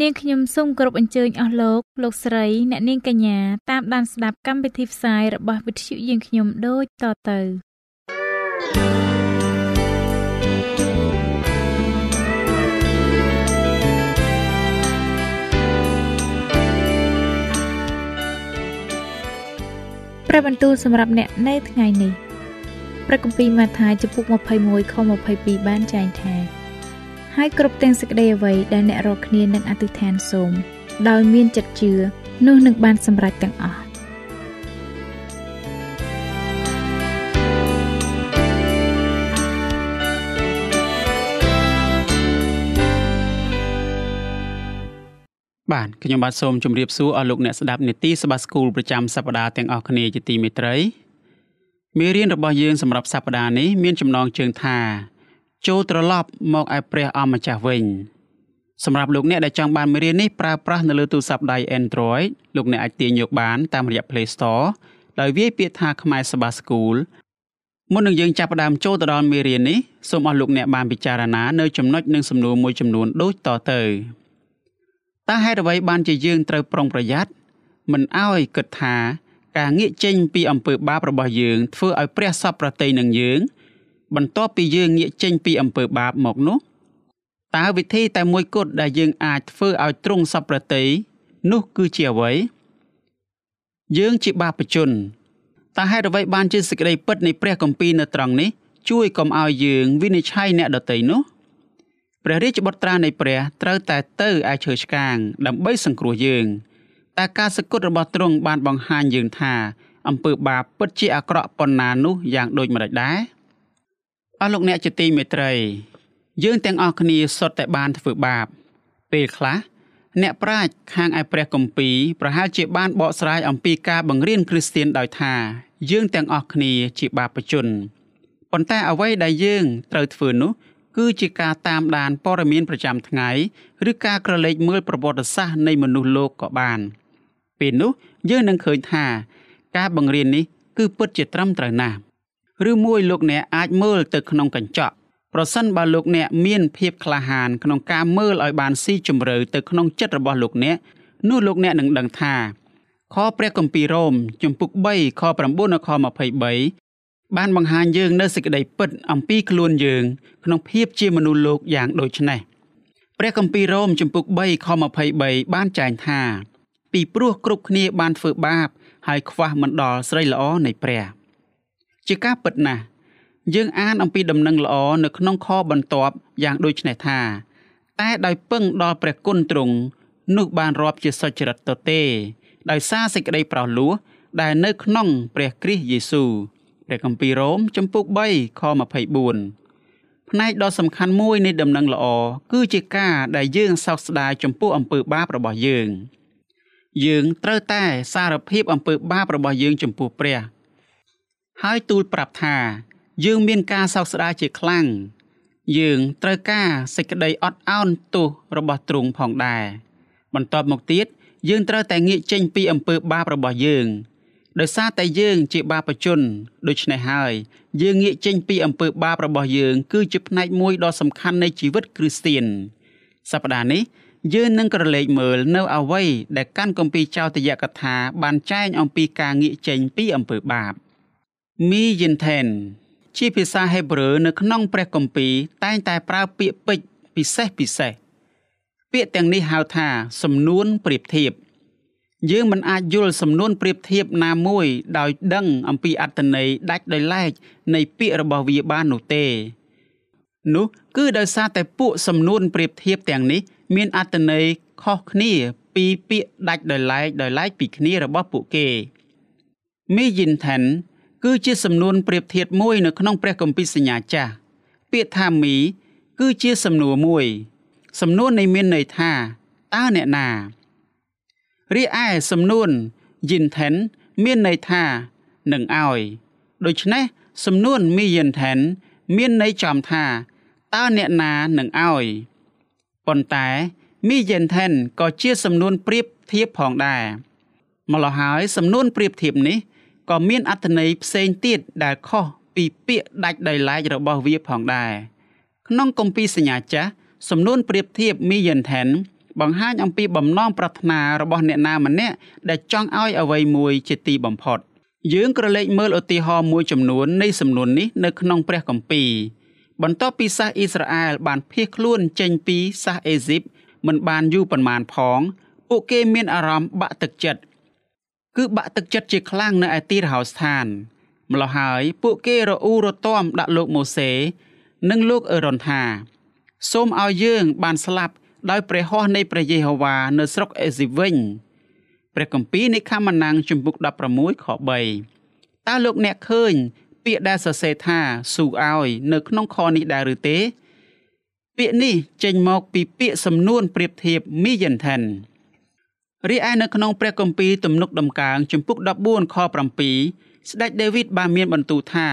នាងខ្ញុំសូមគោរពអញ្ជើញអស់លោកលោកស្រីអ្នកនាងកញ្ញាតាមដានស្ដាប់កម្មវិធីផ្សាយរបស់វិទ្យុយើងខ្ញុំដូចតទៅព្រះបន្ទូលសម្រាប់អ្នកនៅថ្ងៃនេះព្រះគម្ពីរម៉ាថាចំពុក21ខ22បានចែងថា ហើយគ្រប់ទាំងសេចក្តីអ្វីដែលអ្នករកគ្នានឹងអធិដ្ឋានសូមដោយមានចិត្តជឿនោះនឹងបានសម្រេចទាំងអស់បាទខ្ញុំបាទសូមជម្រាបសួរអស់លោកអ្នកស្ដាប់នេតិសបាស្គូលប្រចាំសប្ដាហ៍ទាំងអស់គ្នាជាទីមេត្រីមេរៀនរបស់យើងសម្រាប់សប្ដាហ៍នេះមានចំណងជើងថា ចូលត្រឡប់មកឯព្រះអម្ចាស់វិញសម្រាប់លោកអ្នកដែលចង់បានមេរៀននេះប្រើប្រាស់នៅលើទូរស័ព្ទដៃ Android លោកអ្នកអាចទាញយកបានតាមរយៈ Play Store ដោយវាយពាក្យថាខ្មែរសបាស្គូលមុននឹងយើងចាប់ផ្ដើមចូលទៅដល់មេរៀននេះសូមអស់លោកអ្នកបានពិចារណានៅចំណុចនិងសំណួរមួយចំនួនដូចតទៅតើហេតុអ្វីបានជាយើងត្រូវប្រុងប្រយ័ត្នមិនអោយគិតថា ការងាកចេញពីអំពើបាបរបស់យើងធ្វើឲ្យព្រះសពប្រតិនឹងយើង បន្ទាប់ពីយើងងាកចេញពីអំពើបាបមកនោះតើវិធីតែមួយគត់ដែលយើងអាចធ្វើឲ្យទ្រង់សពប្រតិនោះគឺជាអ្វីយើងជាបាបជនតើហេតុអ្វីបានជាសេចក្តីពិតនៃព្រះគម្ពីរនៅត្រង់នេះជួយកុំឲ្យយើងវិនិច្ឆ័យអ្នកដទៃនោះព្រះរាជបុត្រានៃព្រះត្រូវតែទៅឯឈើឆ្កាង ដើម្បីសង្គ្រោះយើងតែការសក្ដិរបស់ទ្រង់បានបង្ហាញយើងថាអំពើបាបពិតជាអាក្រក់ប៉ុណ្ណានោះយ៉ាងដូចម្តេចដែរអ ស់លោកអ្នកជាទីមេត្រី យើងទាំងអស់គ្នាសុទ្ធតែបានធ្វើបាប ពេលខ្លះអ្នកប្រាជ្ញខាងឯព្រះគម្ពីរប្រហែលជាបានបកស្រាយអំពីការបង្រៀនគ្រីស្ទានដោយថា យើងទាំងអស់គ្នាជាបាបជនប៉ុន្តែអ្វីដែលយើងត្រូវធ្វើនោះគឺជាការតាមដានព័ត៌មានប្រចាំថ្ងៃឬការក្រឡេកមើលប្រវត្តិសាស្ត្រនៃមនុស្សលោកក៏បាន ពេលនោះយើងនឹងឃើញថា ការបង្រៀននេះគឺពិតជាត្រឹមត្រូវណាស់ ឬមួយលោកអ្នកអាចមើលទៅក្នុងកញ្ចក់ប្រសិនបើលោកអ្នកមានភាពក្លាហានក្នុងការមើលឲ្យបានស៊ីជម្រៅទៅក្នុងចិត្តរបស់លោកអ្នកនោះលោកអ្នកនឹងដឹងថាខព្រះគម្ពីររ៉ូមជំពូក3ខ9ដល់ខ23បានបង្ហាញយើងនៅសេចក្តីពិតអំពីខ្លួនយើង ក្នុងភាពជាមនុស្សលោកយ៉ាងដូចនេះព្រះគម្ពីររ៉ូមជំពូក3ខ23បានចែងថា ពីព្រោះគ្រប់គ្នាបានធ្វើបាប ហើយខ្វះមិនដល់ស្រីល្អនៃព្រះ ជាការពិតណាស់យើងអានអំពីដំណឹងល្អនៅក្នុងខបន្ទាប់យ៉ាងដូចនេះថា តែដោយពឹងដល់ព្រះគុណទ្រង់នោះបានរាប់ជាសុចរិតទៅទេ ដោយសារសេចក្តីប្រោសលោះដែលនៅក្នុងព្រះគ្រីស្ទយេស៊ូវព្រះគម្ពីររ៉ូមចំពុក3ខ24ផ្នែកដ៏សំខាន់មួយនៃដំណឹងល្អគឺជាការដែលយើងសោកស្ដាយចំពោះអំពើបាបរបស់យើង យើងត្រូវតែសារភាពអំពើបាបរបស់យើងចំពោះព្រះ ហើយទូលប្រាប់ថា យើងមានការសោកស្ដាយជាខ្លាំងយើងត្រូវការសេចក្តីអត់ឱនទោសរបស់ទ្រង់ផងដែរបន្ទាប់មកទៀតយើងត្រូវតែងាកចេញពីអំពើបាបរបស់យើងដោយសារតែយើងជាបាបជនដូច្នេះហើយយើងងាកចេញពីអំពើបាបរបស់យើង គឺជាផ្នែកមួយដ៏សំខាន់នៃជីវិតគ្រីស្ទៀនសប្តាហ៍នេះយើងនឹងក្រឡេកមើលនៅអ្វីដែលកាន់គម្ពីរចោទយកថាបានចែងអំពីការងាកចេញពីអំពើបាប មីយិនថេនជាភាសាហេប្រឺនៅក្នុងព្រះគម្ពីរតែងតែប្រើពាក្យពេចន៍ពិសេសពិសេសពាក្យទាំងនេះហៅថា សំនួនប្រៀបធៀបយើងមិនអាចយល់សំនួនប្រៀបធៀបណាមួយដោយដឹងអំពីអត្តន័យដាច់ដោយឡែកនៃពាក្យរបស់វាបាននោះទេ នោះគឺដោយសារតែពួកសំនួនប្រៀបធៀបទាំងនេះ មានអត្តន័យខុសគ្នាពីពាក្យដាច់ដោយឡែកដោយឡែកពីគ្នារបស់ពួកគេមីយិនថេន គឺជាសំនួនប្រៀបធៀបមួយនៅក្នុងព្រះគម្ពីរសញ្ញាចាស់ពាក្យថាមី គឺជាសំណួរមួយ សំណួរនៃមានន័យថាតើអ្នកណារីឯសំនួន Yinten មានន័យថានឹងឲ្យដូច្នេះសំនួន Mienten មានន័យចំថាតើអ្នកណានឹងឲ្យប៉ុន្តែ Mienten ក៏ជាសំនួនប្រៀបធៀបផងដែរម្ល៉េះហើយសំនួនប្រៀបធៀបនេះ ក៏មានអត្ថន័យផ្សេងទៀតដែលខុសពីពាក្យដាច់ដោយឡែករបស់វាផងដែរក្នុងគម្ពីរសញ្ញាចាស់សំនួនប្រៀបធៀប Mienten បង្ហាញអំពីបំណងប្រាថ្នារបស់អ្នកណាម្នាក់ដែលចង់ឲ្យអ្វីមួយជាទីបំផុតយើងក្រឡេកមើលឧទាហរណ៍មួយចំនួននៃសំនួននេះនៅក្នុងព្រះគម្ពីរបន្ទាប់ពីសាសអ៊ីស្រាអែលបានភៀសខ្លួនចេញពីសាសអេស៊ីបមិនបានយូរប៉ុន្មានផង ពួកគេមានអារម្មណ៍បាក់ទឹកចិត្ត គឺបាក់ទឹកចិត្តជាខ្លាំងនៅឯទីរហោស្ថានម្ល៉េះហើយពួកគេរអ៊ូរទាំដាក់លោកម៉ូសេ និងលោកអេរ៉ុនថា សូមឲ្យយើងបានស្លាប់ដោយព្រះហស្ថនៃព្រះយេហូវ៉ានៅស្រុកអេស៊ីវិញព្រះគម្ពីរនៃខមណាំងជំពូក16ខ3តើលោកអ្នកឃើញ ពាក្យដែលសរសេរថាស៊ូឲ្យនៅក្នុងខនេះដែរឬទេ ពាក្យនេះចេញមកពីពាក្យសំនួនប្រៀបធៀប Miyanten រីឯនៅក្នុងព្រះគម្ពីរទំនុកដំកើងជំពូក14ខ7ស្ដេចដាវីតបានមានបន្ទូលថា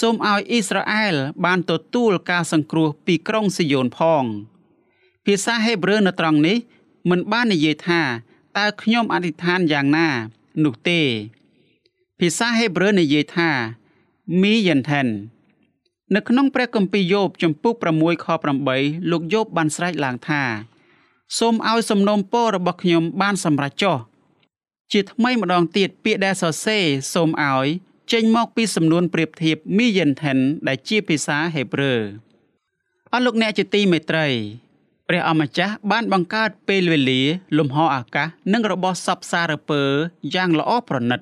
សូមឲ្យអ៊ីស្រាអែលបានទទួលការសង្គ្រោះពីក្រុងស៊ីយ៉ូនផង ភាសាហេប្រឺនៅត្រង់នេះមិនបាននិយាយថាតើខ្ញុំអធិដ្ឋានយ៉ាងណានោះទេ ភាសាហេប្រឺនិយាយថា mi yanten នៅក្នុងព្រះគម្ពីរយោបចំពុក6ខ8លោកយោបបានស្រែកឡើងថា សូមឲ្យសំណូមពររបស់ខ្ញុំបានសម្រេចចុះជាថ្មីម្ដងទៀតពាក្យដែលសរសេរសូមឲ្យចេញមកពីសំនួនប្រៀបធៀប mi yanten ដែលជាភាសាហេប្រឺអស់លោកអ្នកជាទីមេត្រីព្រះអម្ចាស់បានបង្កើតពេលវេលា លំហអាកាសនិងរបស់សពសារពើយ៉ាងល្អប្រណិត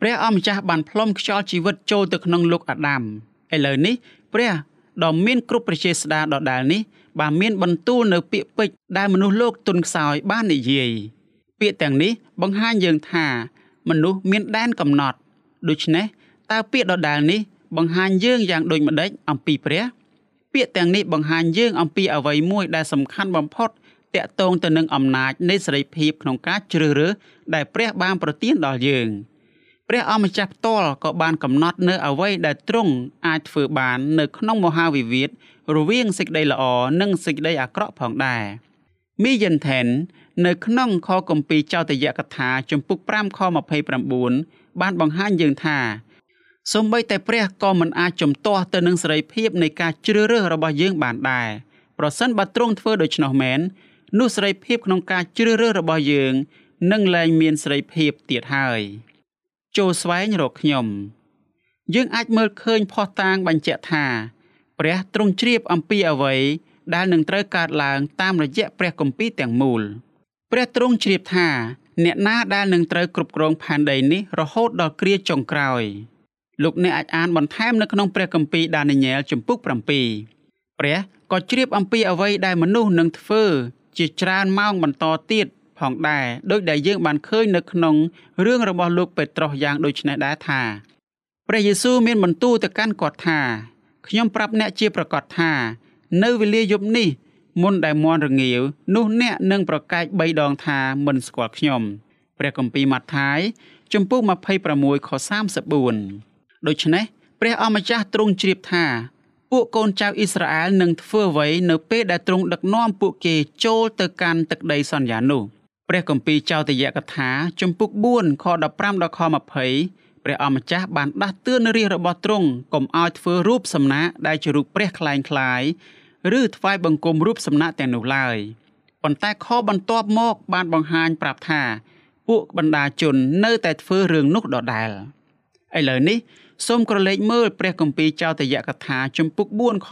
ព្រះអម្ចាស់បានផ្លុំខ្យល់ជីវិតចូលទៅក្នុងលោកអាដាមឥឡូវនេះ ព្រះ ដ៏មានគ្រប់ប្រជាស្ដាដដែលនេះបានមានបន្ទូលនៅពាក្យពេចន៍ដែលមនុស្សលោកទុនខ្សោយបាននិយាយពាក្យទាំងនេះបង្ហាញយើងថា មនុស្សមានដែនកំណត់ដូច្នេះតើពាក្យដដែលនេះបង្ហាញយើងយ៉ាងដូចម្ដេចអំពីព្រះ ពាក្យទាំងនេះបង្ហាញយើងអំពីអ្វីមួយដែលសំខាន់បំផុតតាក់ទងទៅនឹងអំណាចនៃសេរីភាពក្នុងការជ្រើសរើសដែលព្រះបានប្រទានដល់យើង ព្រះអម្ចាស់ផ្ទាល់ក៏បានកំណត់នៅអ្វីដែលទ្រង់អាចធ្វើបាននៅក្នុងមហាវិវាទរវាងសេចក្តីល្អនិងសេចក្តីអាក្រក់ផងដែរមីយិនថេននៅក្នុងខគម្ពីរចោទយកថាជំពូក5ខ29បានបង្ហាញយើងថាសូម្បីតែព្រះក៏មិនអាចជំទាស់ទៅនឹងសេរីភាពនៃការជ្រើសរើសរបស់យើងបានដែរប្រសិនបើទ្រង់ធ្វើដូច្នោះមែននោះសេរីភាពក្នុងការជ្រើសរើសរបស់យើងនឹងលែងមានសេរីភាពទៀតហើយ ចូលស្វែងរកខ្ញុំ យើងអាចមើលឃើញផុសតាងបញ្ជាក់ថាព្រះទ្រង់ជ្រាបអំពីអ្វីដែលនឹងត្រូវកើតឡើងតាមរយៈព្រះគម្ពីរទាំងមូលព្រះទ្រង់ជ្រាបថា អ្នកណាដែលនឹងត្រូវគ្រប់គ្រងផែនដីនេះរហូតដល់គ្រាចុងក្រោយលោកអ្នកអាចអានបន្ថែមនៅក្នុងព្រះគម្ពីរដានីយ៉ែលជំពូក7ព្រះក៏ជ្រាបអំពីអ្វីដែលមនុស្សនឹងធ្វើជាច្រើនម៉ោងបន្តទៀត ផងដែរដោយដែលយើងបានឃើញនៅក្នុងរឿងរបស់លោកពេត្រុសយ៉ាងដូចនេះដែរថាព្រះយេស៊ូវមានបន្ទូលទៅកាន់គាត់ថាខ្ញុំប្រាប់អ្នកជាប្រកាសថា នៅវេលាយប់នេះមុនដែលមន់រងាវនោះអ្នកនឹងប្រកែក3ដងថាមិនស្គាល់ខ្ញុំព្រះគម្ពីរម៉ាថាយជំពូក26ខ34ដូច្នេះព្រះអម្ចាស់ទ្រង់ជ្រាបថាពួកកូនចៅអ៊ីស្រាអែលនឹងធ្វើអ្វីនៅពេលដែលទ្រង់ដឹកនាំពួកគេចូលទៅកាន់ទឹកដីសន្យានោះ ព្រះគម្ពីរចោទយកថាជំពូក4ខ15ដល់ខ20ព្រះអម្ចាស់បានដាស់តឿនរាជរបស់ទ្រង់កុំឲ្យធ្វើរូបសំណាកដែលជារូបព្រះខ្លែងខ្លាយឬថ្វាយបង្គំរូបសំណាកទាំងនោះឡើយប៉ុន្តែខបន្ទាប់មកបានបង្ហាញប្រាប់ថាពួកបណ្ដាជននៅតែធ្វើរឿងនោះដដែលឥឡូវនេះសូមក្រឡេកមើលព្រះគម្ពីរចោទយកថាជំពូក4ខ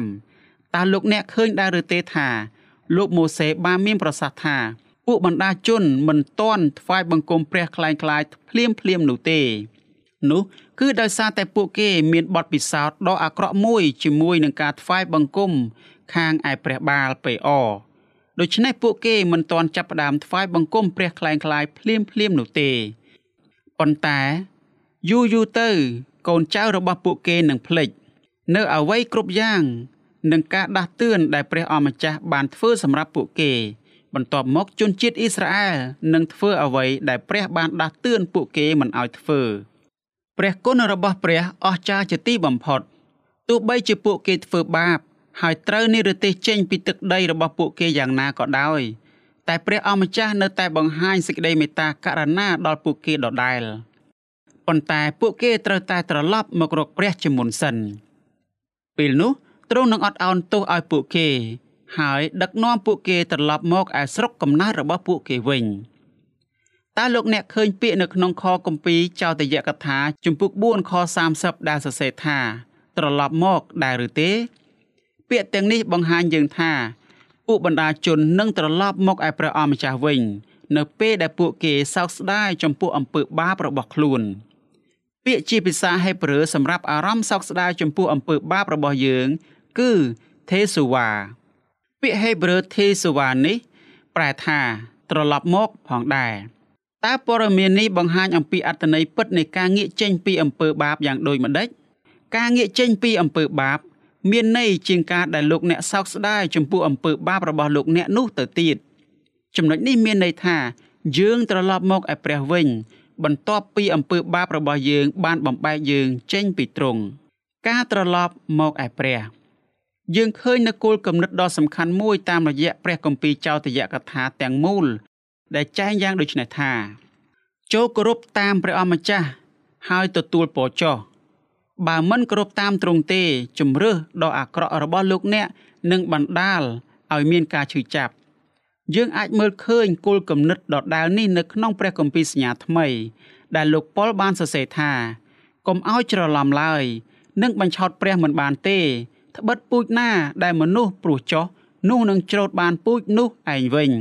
25តើលោកអ្នកឃើញដែរឬទេថាលោកម៉ូសេបានមានប្រសាសន៍ថា ពួកបណ្ដាជនមិនតន់ថ្វាយបង្គំព្រះខ្លែងខ្លាយភ្លាមភ្លាមនោះទេ នោះគឺដោយសារតែពួកគេមានបទពិសោធន៍ដ៏អាក្រក់មួយជាមួយនឹងការថ្វាយបង្គំខាងឯព្រះបាលពេអដូច្នេះពួកគេមិនតន់ចាប់ផ្ដើមថ្វាយបង្គំព្រះខ្លែងខ្លាយភ្លាមភ្លាមនោះទេប៉ុន្តែយូរយូរទៅ កូនចៅរបស់ពួកគេនឹងភ្លេចនៅអ្វីគ្រប់យ៉ាងនឹងការដាស់តឿនដែលព្រះអម្ចាស់បានធ្វើសម្រាប់ពួកគេ បន្ទាប់មកជនជាតិអ៊ីស្រាអែលនឹងធ្វើអ្វីដែលព្រះបានដាស់តឿនពួកគេមិនឲ្យធ្វើព្រះគុណរបស់ព្រះអស្ចារ្យជាទីបំផុតទោះបីជាពួកគេធ្វើបាប ហើយត្រូវនិរទេសចេញពីទឹកដីរបស់ពួកគេយ៉ាងណាក៏ដោយតែព្រះអម្ចាស់នៅតែបង្ហាញសេចក្តីមេត្តាករុណាដល់ពួកគេដដែលប៉ុន្តែពួកគេត្រូវតែត្រឡប់មករកព្រះជាមុនសិនពេលនោះទ្រង់នឹងអត់ឱនទោសឲ្យពួកគេ ហើយដឹកនាំពួកគេត្រឡប់មកឯស្រុកកំណើតរបស់ពួកគេវិញតើលោកអ្នកឃើញពាក្យនៅក្នុងខគម្ពីរចោទយកថាជំពូក4ខ30ដែលសរសេរថា ត្រឡប់មកដែរឬទេ ពាក្យទាំងនេះបង្ហាញយើងថាពួកបណ្ដាជននឹងត្រឡប់មកឯព្រះអម្ចាស់វិញ នៅពេលដែលពួកគេសោកស្ដាយចំពោះអំពើបាបរបស់ខ្លួនពាក្យជាភាសាហេប្រឺសម្រាប់អារម្មណ៍សោកស្ដាយចំពោះអំពើបាបរបស់យើង គឺទេសូវ៉ា ពាក្យហេប្រឺទេសូវ៉ានេះប្រែថា ត្រឡប់មកផងដែរតើព័ត៌មាននេះបង្ហាញអំពីអត្តន័យពិតនៃការងាកចេញពីអំពើបាបយ៉ាងដូចម្ដេចការងាកចេញពីអំពើបាប មានន័យជាងការដែលលោកអ្នកសោកស្ដាយចំពោះអំពើបាបរបស់លោកអ្នកនោះទៅទៀតចំណុចនេះមានន័យថាយើងត្រឡប់មកឯព្រះវិញ បន្ទាប់ពីអំពើបាបរបស់យើង បានបំបែកយើងចេញពីទ្រង់ការត្រឡប់មកឯព្រះ យើងឃើញនៅគោលគំនិតដ៏សំខាន់មួយតាមរយៈព្រះគម្ពីរចោទយកថាទាំងមូល ដែលចែងយ៉ាងដូចនេះថាចូលគោរពតាមព្រះអម្ចាស់ហើយទទួលពរចុះបើមិនគោរពតាមទ្រង់ទេជំរឿសដ៏អាក្រក់របស់លោកអ្នកនឹងបណ្ដាលឲ្យមានការឈឺចាប់ យើងអាចមើលឃើញគោលគំនិតដដែលនេះនៅក្នុងព្រះគម្ពីរសញ្ញាថ្មី ដែលលោកប៉ុលបានសរសេរថាកុំឲ្យច្រឡំឡើយនឹងបញ្ឆោតព្រះមិនបានទេ ត្បិតពូជណា ដែលមនុស្សព្រោះចោះនោះនឹងច្រូតបានពូជនោះឯងវិញ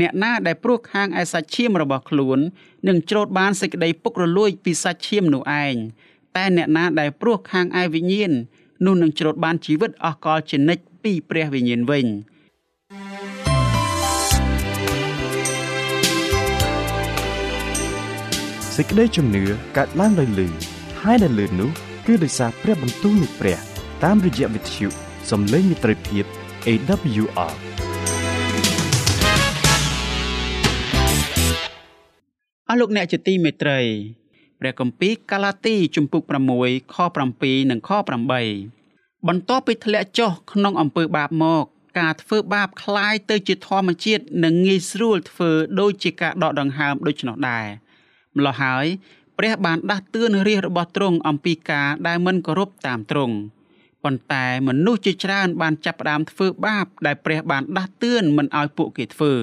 អ្នកណាដែលព្រោះខាងឯសាច់ឈាមរបស់ខ្លួននឹងច្រូតបានសេចក្តីពុករលួយពីសាច់ឈាមនោះឯងតែអ្នកណាដែលព្រោះខាងឯវិញ្ញាណនោះនឹងច្រូតបានជីវិតអស់កលជានិច្ចពីព្រះវិញ្ញាណវិញសេចក្តីជំនឿកើតឡើងដោយលឺហើយដែលលឺនោះគឺដោយសារព្រះបន្ទូលនៃព្រះ តាមរយៈវិទ្យុសំឡេងមិត្តភាព AWR អស់លោកអ្នកជាទីមេត្រីព្រះគម្ពីរកាឡាទីជំពូក6ខ7និងខ8បន្ទាប់ពីធ្លាក់ចុះក្នុងអំពើបាបមក ការធ្វើបាបคล้ายទៅជាធម្មជាតិនិងងាយស្រួលធ្វើដូចជាការដកដង្ហើមដូច្នោះដែរម្ល៉េះហើយព្រះបានដាស់តឿនរាជរបស់ទ្រង់អំពីការដែលមិនគោរពតាមទ្រង់ ប៉ុន្តែមនុស្សជាច្រើនបានចាប់ផ្ដើមធ្វើបាប ដែលព្រះបានដាស់តឿនមិនឲ្យពួកគេធ្វើ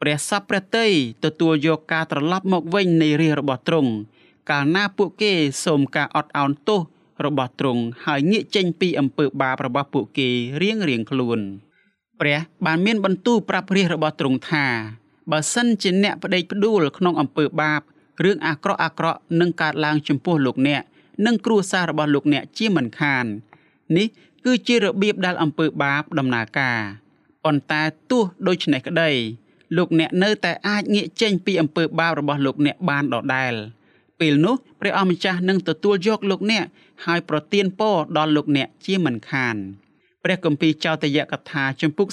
ព្រះសពព្រះតីទទួលយកការត្រឡប់មកវិញនៃរាជរបស់ទ្រង់កាលណាពួកគេសូមការអត់ឱនទោសរបស់ទ្រង់ហើយងាកចេញពីអំពើបាបរបស់ពួកគេរៀងរៀងខ្លួនព្រះបានមានបន្ទូលប្រាប់រាជរបស់ទ្រង់ថាបើសិនជាអ្នកប្តេកផ្ដួលក្នុងអំពើបាបរឿងអាក្រក់អាក្រក់នឹងកើតឡើងចំពោះលោកអ្នកនិងគ្រួសាររបស់លោកអ្នកជាមិនខាន នេះគឺជារបៀបដែលអំពើបាបដំណើរការប៉ុន្តែទោះដូច្នេះក្តីលោកអ្នកនៅតែអាចងាកចេញពីអំពើបាបរបស់លោកអ្នកបានដដែលពេលនោះព្រះអម្ចាស់នឹងទទួលយកលោកអ្នកហើយប្រទានពរដល់លោកអ្នកជាមិនខានព្រះគម្ពីរចោទយកថាជំពូក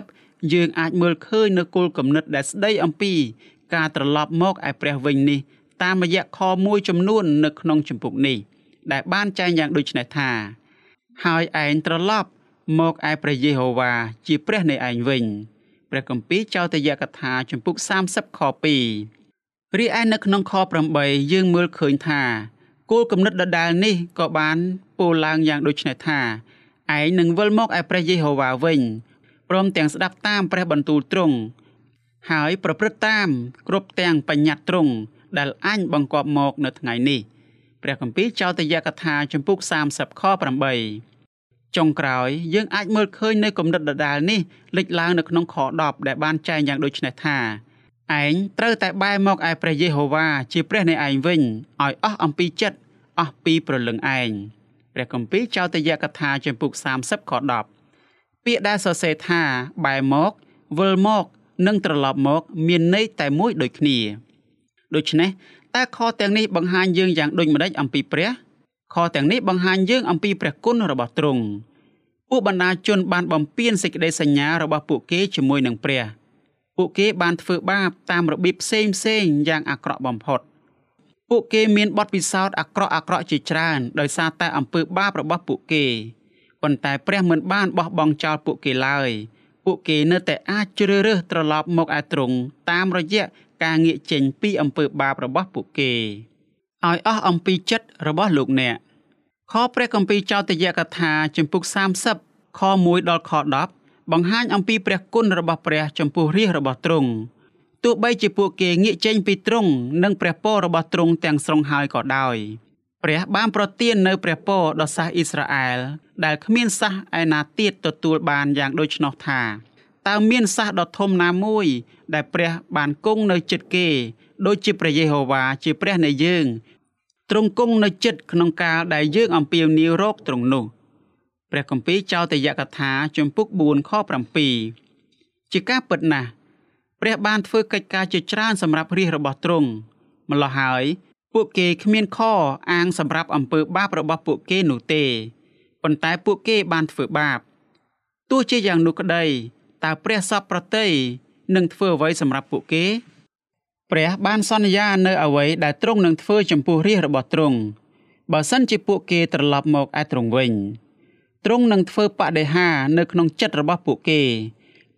30យើងអាចមើលឃើញនៅគោលគំនិតដែលស្ដីអំពីការត្រឡប់មកឯព្រះវិញនេះតាមរយៈខមួយចំនួននៅក្នុងជំពូកនេះដែលបានចែងយ៉ាងដូចនេះថា ហើយឯងត្រឡប់មកឯព្រះយេហូវ៉ាជាព្រះនៃឯងវិញព្រះគម្ពីរចោទយកថាជំពូក30ខ2រីឯនៅក្នុងខ8យើងមើលឃើញថាគោលគំនិតដដែលនេះក៏បានពោលឡើងយ៉ាងដូចនេះថាឯងនឹងវិលមកឯព្រះយេហូវ៉ាវិញព្រមទាំងស្ដាប់តាមព្រះបន្ទូលទ្រង់ហើយប្រព្រឹត្តតាមគ្រប់ទាំងបញ្ញត្តិទ្រង់ដែលអញបង្គាប់មកនៅថ្ងៃនេះព្រះគម្ពីរចោទយកថាជំពូក30ខ8 ចុងក្រោយយើងអាចមើលឃើញនៅគំនិតដដែលនេះលេចឡើងនៅក្នុងខ10ដែលបានចែងយ៉ាងដូចនេះថាឯងត្រូវតែបែរមកឯព្រះយេហូវ៉ាជាព្រះនៃឯងវិញឲ្យអស់អំពីចិត្តអស់ពីព្រលឹងឯងព្រះគម្ពីរចោទយកថាជំពូក30ខ10ពាក្យដែលសរសេរថាបែរមកវិលមកនិងត្រឡប់មកមានន័យតែមួយដូចគ្នាដូច្នេះតើខទាំងនេះបង្ហាញយើងយ៉ាងដូចម្តេចអំពីព្រះ ខទាំងនេះបង្ហាញយើងអំពីព្រះគុណរបស់ទ្រង់ពួកបណ្ដាជនបានបំពេញសេចក្តីសញ្ញារបស់ពួកគេជាមួយនឹងព្រះ ពួកគេបានធ្វើបាបតាមរបៀបផ្សេងផ្សេងយ៉ាងអាក្រក់បំផុត ពួកគេមានបទពិសោធន៍អាក្រក់អាក្រក់ជាច្រើន ដោយសារតែអំពើបាបរបស់ពួកគេប៉ុន្តែព្រះមិនបានបោះបង់ចោលពួកគេឡើយពួកគេនៅតែអាចជ្រើសរើសត្រឡប់មកឯទ្រង់តាមរយៈការងាកចេញពីអំពើបាបរបស់ពួកគេ ឲ្យអស់អំពីចិត្តរបស់លោកអ្នកខព្រះគម្ពីរចោទយកថាជំពូក30ខ1ដល់ខ10បង្ហាញអំពីព្រះគុណរបស់ព្រះចំពោះរាជរបស់ទ្រង់ទោះបីជាពួកគេងាកចេញពីទ្រង់និងព្រះពររបស់ទ្រង់ទាំងស្រុងហើយក៏ដោយព្រះបានប្រទាននៅព្រះពរដល់សាសអ៊ីស្រាអែលដែលគ្មានសាសឯណាទៀតទទួលបានយ៉ាងដូច្នោះថាតើមានសាសដ៏ធំណាមួយ ដែលព្រះបានគង់នៅចិត្តគេ ដូចជាព្រះយេហូវ៉ាជាព្រះនៃយើងទ្រង់គង់នៅចិត្តក្នុងកាលដែលយើងអំពាវនាវរកទ្រង់នោះព្រះគម្ពីរចោទយកថាជំពូក4ខ7ជាការពិតណាស់ព្រះបានធ្វើកិច្ចការជាច្រើនសម្រាប់រាជរបស់ទ្រង់ម្ល៉េះហើយពួកគេគ្មានខអាងសម្រាប់អំពើបាបរបស់ពួកគេនោះទេប៉ុន្តែពួកគេបានធ្វើបាបទោះជាយ៉ាងនោះក្តីតើព្រះសពប្រតិនឹងធ្វើអ្វីសម្រាប់ពួកគេ ព្រះបានសន្យានៅអ្វីដែលទ្រង់នឹងធ្វើចំពោះរាជរបស់ទ្រង់បើសិនជាពួកគេត្រឡប់មកឯទ្រង់វិញទ្រង់នឹងធ្វើបដិហានៅក្នុងចិត្តរបស់ពួកគេ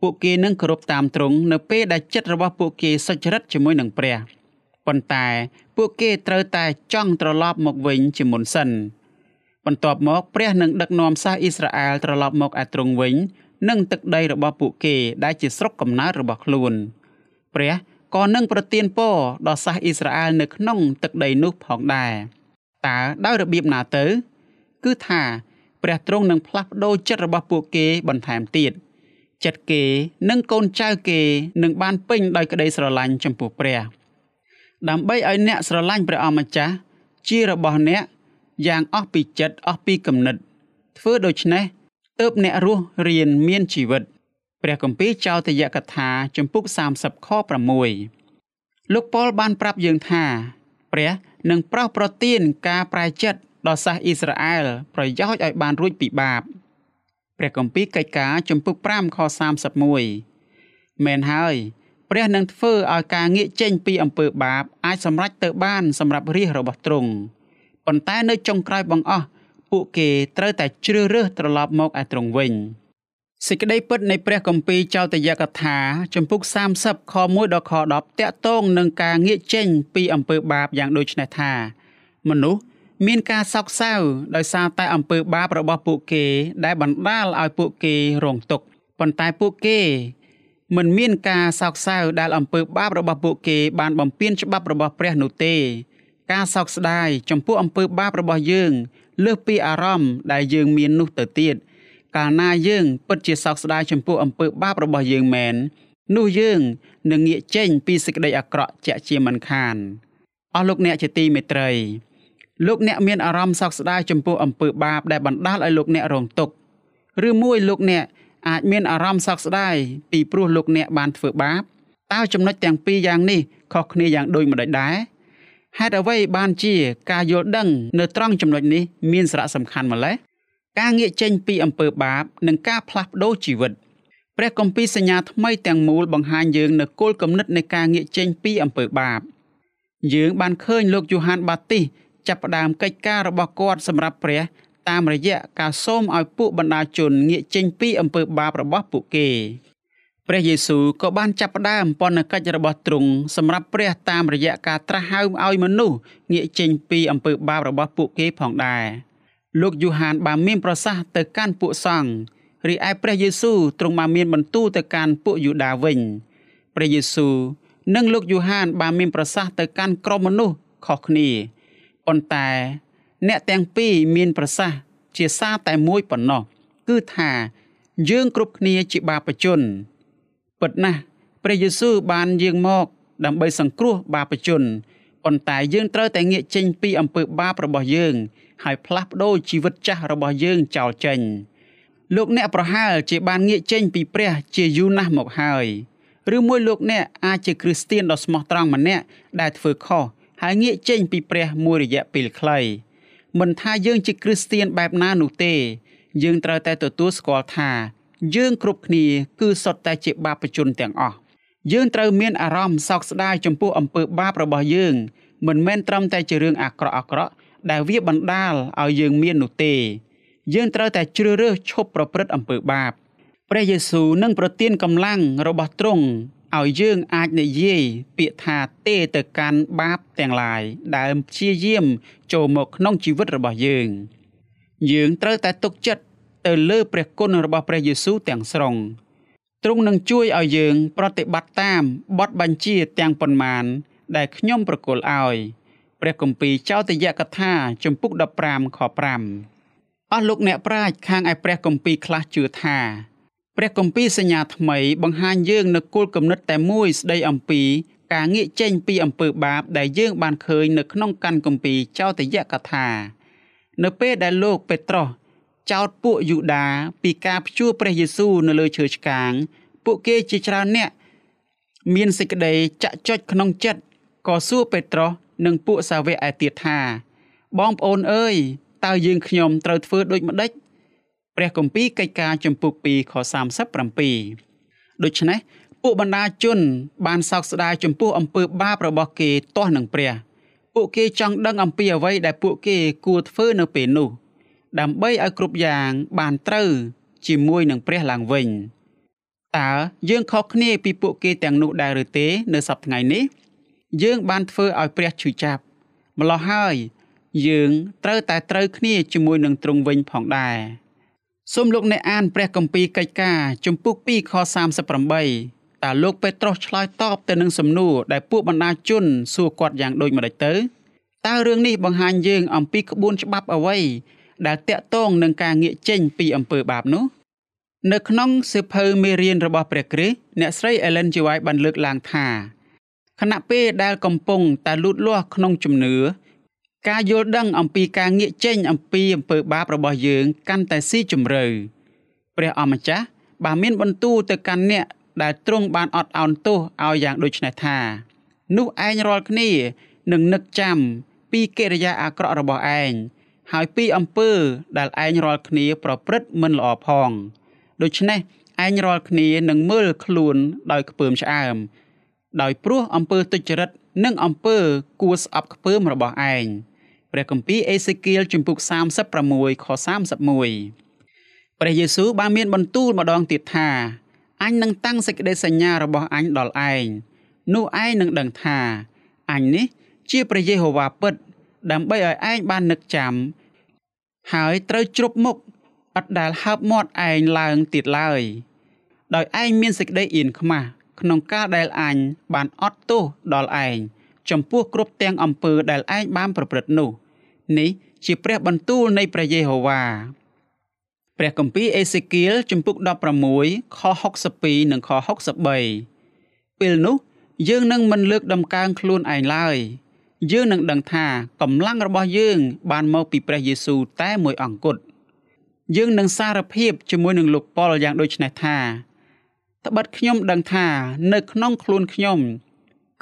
ពួកគេនឹងគោរពតាមទ្រង់នៅពេលដែលចិត្តរបស់ពួកគេសុចរិតជាមួយនឹងព្រះប៉ុន្តែពួកគេត្រូវតែចង់ត្រឡប់មកវិញជាមុនសិនបន្ទាប់មកព្រះនឹងដឹកនាំសាសអ៊ីស្រាអែលត្រឡប់មកឯទ្រង់វិញ និងទឹកដីរបស់ពួកគេដែលជាស្រុកកំណើតរបស់ខ្លួន ព្រះ ក៏នឹងប្រទានពរដល់សាសអ៊ីស្រាអែលនៅក្នុងទឹកដីនោះផងដែរតើដោយរបៀបណាទៅ គឺថាព្រះទ្រង់នឹងផ្លាស់ប្ដូរចិត្តរបស់ពួកគេបន្ថែមទៀតចិត្តគេនិងកូនចៅគេនឹងបានពេញដោយក្តីស្រឡាញ់ចំពោះព្រះ ដើម្បីឲ្យអ្នកស្រឡាញ់ព្រះអម្ចាស់ជារបស់អ្នកយ៉ាងអស់ពីចិត្តអស់ពីគំនិត ធ្វើដូច្នេះទើបអ្នករស់រៀនមានជីវិត ព្រះគម្ពីរចោទយកថាជំពូក30ខ6លោកប៉ុលបានប្រាប់យើងថា ព្រះនឹងប្រោសប្រទានការប្រែចិត្តដល់សាសអ៊ីស្រាអែលប្រយោជន៍ឲ្យបានរួចពីបាបព្រះគម្ពីរកិច្ចការជំពូក5ខ31មែនហើយព្រះនឹងធ្វើឲ្យការងាកចេញពីអំពើបាបអាចសម្រេចទៅបានសម្រាប់រាជរបស់ទ្រង់ប៉ុន្តែនៅចុងក្រោយបង្អស់ពួកគេត្រូវតែជ្រើសរើសត្រឡប់មកឯទ្រង់វិញ សេចក្តីពិតនៃព្រះគម្ពីរចោទយកថាចំពុក30ខ1ដល់ខ10តាក់ទងនឹងការងាកចេញពីអំពើបាបយ៉ាងដូចនេះថាមនុស្សមានការសោកសៅដោយសារតែអំពើបាបរបស់ពួកគេដែលបណ្ដាលឲ្យពួកគេរងទុក្ខប៉ុន្តែពួកគេមិនមានការសោកសៅដែលអំពើបាបរបស់ពួកគេបានបំពានច្បាប់របស់ព្រះនោះទេ ការសោកស្ដាយចំពោះអំពើបាបរបស់យើងលើសពីអារម្មណ៍ដែលយើងមាននោះទៅទៀត កាលណាយើងពិតជាសោកស្ដាយចំពោះអំពើបាបរបស់យើងមែននោះយើងនឹងងាកចេញពីសេចក្តីអាក្រក់ជាក់ជាមិនខានអស់លោកអ្នកជាទីមេត្រីលោកអ្នកមានអារម្មណ៍សោកស្ដាយចំពោះអំពើបាបដែលបណ្ដាលឲ្យលោកអ្នករងទុក្ខឬមួយលោកអ្នកអាចមានអារម្មណ៍សោកស្ដាយពីព្រោះលោកអ្នកបានធ្វើបាបតើចំណុចទាំងពីរយ៉ាងនេះខុសគ្នាយ៉ាងដូចម្តេចដែរហេតុអ្វីបានជាការយល់ដឹងនៅត្រង់ចំណុចនេះមានសារៈសំខាន់ម្ល៉េះ ការងាកចេញពីអំពើបាប និងការផ្លាស់ប្ដូរជីវិតព្រះគម្ពីរសញ្ញាថ្មីទាំងមូលបង្ហាញយើងនៅគោលគំនិតនៃការងាកចេញពីអំពើបាបយើងបានឃើញលោកយូហានបាទីសចាប់ផ្ដើមកិច្ចការរបស់គាត់សម្រាប់ព្រះ តាមរយៈការសូមឲ្យពួកបណ្ដាជនងាកចេញពីអំពើបាបរបស់ពួកគេព្រះយេស៊ូវក៏បានចាប់ផ្ដើមពន្ធកិច្ចរបស់ទ្រង់សម្រាប់ព្រះតាមរយៈការត្រាស់ហៅឲ្យមនុស្សងាកចេញពីអំពើបាបរបស់ពួកគេផងដែរ លោកយូហានបានមានប្រសាសន៍ទៅកាន់ពួកសង្ឃរីឯព្រះយេស៊ូវទ្រង់បានមានបន្ទូលទៅកាន់ពួកយូដាវិញព្រះយេស៊ូវនិងលោកយូហានបានមានប្រសាសន៍ទៅកាន់ក្រុមមនុស្សខុសគ្នាប៉ុន្តែអ្នកទាំងពីរមានប្រសាសន៍ជាសារតែមួយប៉ុណ្ណោះគឺថាយើងគ្រប់គ្នាជាបាបជនពិតណាស់ព្រះយេស៊ូវបានយាងមកដើម្បីសង្គ្រោះបាបជនប៉ុន្តែយើងត្រូវតែងាកចេញពីអំពើបាបរបស់យើង ហើយផ្លាស់ប្ដូរជីវិតចាស់របស់យើងចោលចេញលោកអ្នកប្រហែលជាបានងាកចេញពីព្រះជាយូរណាស់មកហើយឬមួយលោកអ្នកអាចជាគ្រីស្ទៀនដ៏ស្មោះត្រង់ម្នាក់ដែលធ្វើខុសហើយងាកចេញពីព្រះមួយរយៈពេលខ្លីមិនថាយើងជាគ្រីស្ទៀនបែបណានោះទេ យើងត្រូវតែទទួលស្គាល់ថា យើងគ្រប់គ្នាគឺសុទ្ធតែជាបាបជនទាំងអស់យើងត្រូវមានអារម្មណ៍សោកស្ដាយចំពោះអំពើបាបរបស់យើងមិនមែនត្រឹមតែជារឿងអាក្រក់អាក្រក់ ដែលវាបណ្ដាលឲ្យយើងមាននោះទេ យើងត្រូវតែជ្រើសរើសឈប់ប្រព្រឹត្តអំពើបាបព្រះយេស៊ូវនឹងប្រទានកម្លាំងរបស់ទ្រង់ឲ្យយើងអាចនិយាយពាក្យថាទេទៅកាន់បាបទាំងឡាយដែលព្យាយាមចូលមកក្នុងជីវិតរបស់យើង យើងត្រូវតែទុកចិត្តទៅលើព្រះគុណរបស់ព្រះយេស៊ូវទាំងស្រុងទ្រង់នឹងជួយឲ្យយើង ប្រតិបត្តិតាមបទបញ្ជាទាំងប៉ុន្មាន ដែលខ្ញុំប្រគល់ឲ្យ ព្រះគម្ពីរចោទយកថាជំពូក15ខ5អស់លោកអ្នកប្រាជ្ញខាងឯព្រះគម្ពីរខ្លះជឿថាព្រះគម្ពីរសញ្ញាថ្មីបង្ហាញយើងនូវគោលគំនិតតែមួយស្ដីអំពីការងាកចេញពីអំពើបាបដែលយើងបានឃើញនៅក្នុងកាន់គម្ពីរចោទយកថានៅពេលដែលលោកពេត្រុសចោទពួកយូដាពីការព្យួរព្រះយេស៊ូវនៅលើឈើឆ្កាង ពួកគេជាច្រើនអ្នកមានសេចក្តីចាក់ចុចក្នុងចិត្តក៏សួរពេត្រុស និងពួកសាវកឯទៀតថា បងប្អូនអើយតើយើងខ្ញុំត្រូវធ្វើដូចម្ដេចព្រះគម្ពីរកិច្ចការចំពុក2ខ37ដូច្នេះពួកបណ្ដាជន បានសោកស្ដាយចំពោះអំពើបាបរបស់គេទាស់នឹងព្រះ ពួកគេចង់ដឹងអំពីអ្វីដែលពួកគេគួរធ្វើនៅពេលនោះ ដើម្បីឲ្យគ្រប់យ៉ាងបានត្រូវជាមួយនឹងព្រះឡើងវិញតើយើងខុសគ្នាពីពួកគេទាំងនោះដែរឬទេ នៅសប្តាហ៍ថ្ងៃនេះ យើងបានធ្វើឲ្យព្រះឈឺចាប់ម្ល៉េះហើយយើងត្រូវតែត្រូវគ្នាជាមួយនឹងទ្រង់វិញផងដែរសូមលោកអ្នកអានព្រះគម្ពីរកិច្ចការជំពូក2ខ38តើលោកពេត្រុសឆ្លើយតបទៅនឹងសំណួរដែលពួកបណ្ដាជនសួរគាត់យ៉ាងដូចម្ដេចទៅតើរឿងនេះបង្ហាញយើងអំពីក្បួនច្បាប់អ្វីដែលតាក់ទងនឹងការងាកចេញពីអំពើបាបនោះនៅក្នុងសៀវភៅមេរៀនរបស់ព្រះគ្រីស្ទអ្នកស្រី Ellen G. White បានលើកឡើងថា ខណៈពេលដែលកំពុងតែលូតលាស់ក្នុងជំនឿការយល់ដឹងអំពីការងាកចេញអំពីអំពើបាបរបស់យើងកាន់តែស៊ីជម្រៅព្រះអម្ចាស់បានមានបន្ទូលទៅកាន់អ្នកដែលទ្រង់បានអត់ឱនទោសឲ្យយ៉ាងដូចនេះថា នោះឯងរាល់គ្នានឹងនឹកចាំពីកិរិយាអាក្រក់របស់ឯងហើយពីអំពើដែលឯងរាល់គ្នាប្រព្រឹត្តមិនល្អផងដូច្នេះឯងរាល់គ្នានឹងមើលខ្លួនដោយខ្ពើមឆ្អើម ដោយព្រោះអំពើទុច្ចរិតនិងអំពើគួរស្អប់ខ្ពើមរបស់ឯងព្រះគម្ពីរអេសេគៀលជំពូក36ខ31ព្រះយេស៊ូវបានមានបន្ទូលម្ដងទៀតថាអញនឹងតាំងសេចក្តីសញ្ញារបស់អញដល់ឯងនោះឯងនឹងដឹងថាអញនេះជាព្រះយេហូវ៉ាពិត ដើម្បីឲ្យឯងបាននឹកចាំ ហើយត្រូវជ្រប់មុខអត់ដែលហើបមាត់ឯងឡើងទៀតឡើយដោយឯងមានសេចក្តីអៀនខ្មាស់ ក្នុងការដែលអញបានអត់ទោសដល់ឯងចំពោះគ្រប់ទាំងអំពើដែលឯងបានប្រព្រឹត្តនោះ នេះជាព្រះបន្ទូលនៃព្រះយេហូវ៉ាព្រះគម្ពីរអេសេគៀលជំពូក16ខ62និងខ63ពេលនោះយើងនឹងមិនលើកដំកើងខ្លួនឯងឡើយយើងនឹងដឹងថាកម្លាំងរបស់យើង បានមកពីព្រះយេស៊ូវតែមួយអង្គគត់យើងនឹងសារភាពជាមួយនឹងលោកប៉ុលយ៉ាងដូចនេះថា ត្បិតខ្ញុំដឹងថា នៅក្នុងខ្លួនខ្ញុំ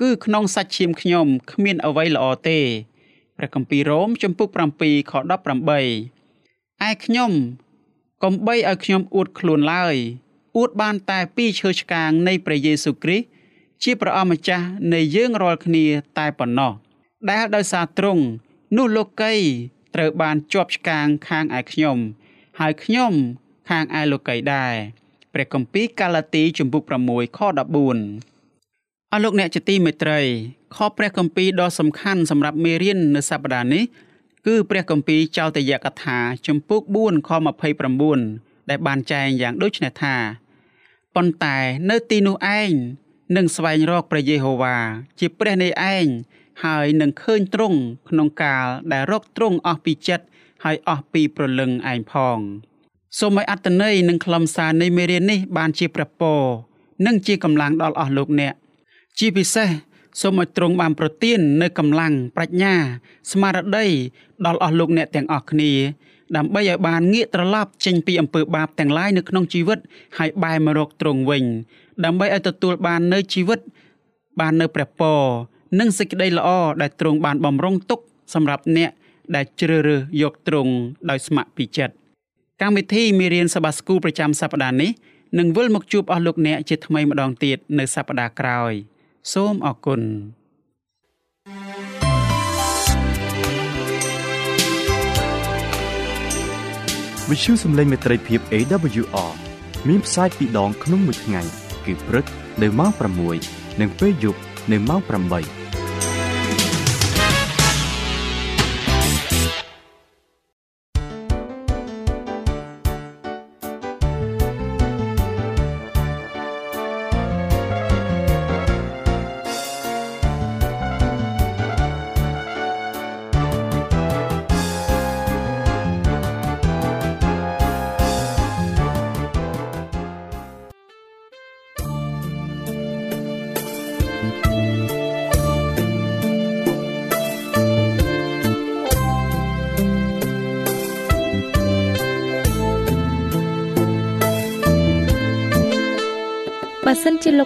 គឺក្នុងសាច់ឈាមខ្ញុំគ្មានអ្វីល្អទេព្រះគម្ពីររ៉ូមជំពូក7ខ18ឯខ្ញុំកុំបីឲ្យខ្ញុំអួតខ្លួនឡើយអួតបានតែពីឈើឆ្កាងនៃព្រះយេស៊ូវគ្រីស្ទជាព្រះអម្ចាស់នៃយើងរាល់គ្នាតែប៉ុណ្ណោះដែលដោយសារទ្រង់នោះលោកីត្រូវបានជាប់ឆ្កាងខាងឯខ្ញុំ ហើយខ្ញុំខាងឯលោកីដែរ ព្រះគម្ពីរកាឡាទីជំពូក6ខ14អស់លោកអ្នកជាទីមេត្រីខព្រះគម្ពីរដ៏សំខាន់សម្រាប់មេរៀននៅសប្តាហ៍នេះគឺព្រះគម្ពីរចោទយកថាជំពូក4ខ29ដែលបានចែងយ៉ាងដូចនេះថាប៉ុន្តែនៅទីនោះឯងនឹងស្វែងរកព្រះយេហូវ៉ាជាព្រះនៃឯងហើយនឹងឃើញទ្រង់ក្នុងកាលដែលរកទ្រង់អស់ពីចិត្តហើយអស់ពីប្រលឹងឯងផង សូមឲ្យអត្តន័យនិងខ្លឹមសារនៃមេរៀននេះបានជាព្រះពរនិងជាកម្លាំងដល់អស់លោកអ្នកជាពិសេសសូមឲ្យទ្រង់បានប្រទាននៅកម្លាំងប្រាជ្ញា ស្មារតីដល់អស់លោកអ្នកទាំងអស់គ្នា ដើម្បីឲ្យបានងាកត្រឡប់ចេញពីអំពើបាបទាំងឡាយនៅក្នុងជីវិតហើយបែរមករកទ្រង់វិញ ដើម្បីឲ្យទទួលបាននៅជីវិត បាននៅព្រះពរនិងសេចក្តីល្អដែលទ្រង់បានបំរុងទុកសម្រាប់អ្នកដែលជ្រើសរើសយកទ្រង់ដោយស្ម័គ្រពីចិត្ត កម្មវិធីមេរៀនសបាស្គូប្រចាំសប្តាហ៍នេះនឹងវិលមកជួបអស់លោកអ្នកជាថ្មីម្ដងទៀតនៅសប្ដាហ៍ក្រោយ សូមអរគុណវិទ្យុសំឡេងមេត្រីភាព AWR មានផ្សាយពីរដងក្នុងមួយថ្ងៃគឺព្រឹកនៅម៉ោង6និងពេលយប់នៅម៉ោង8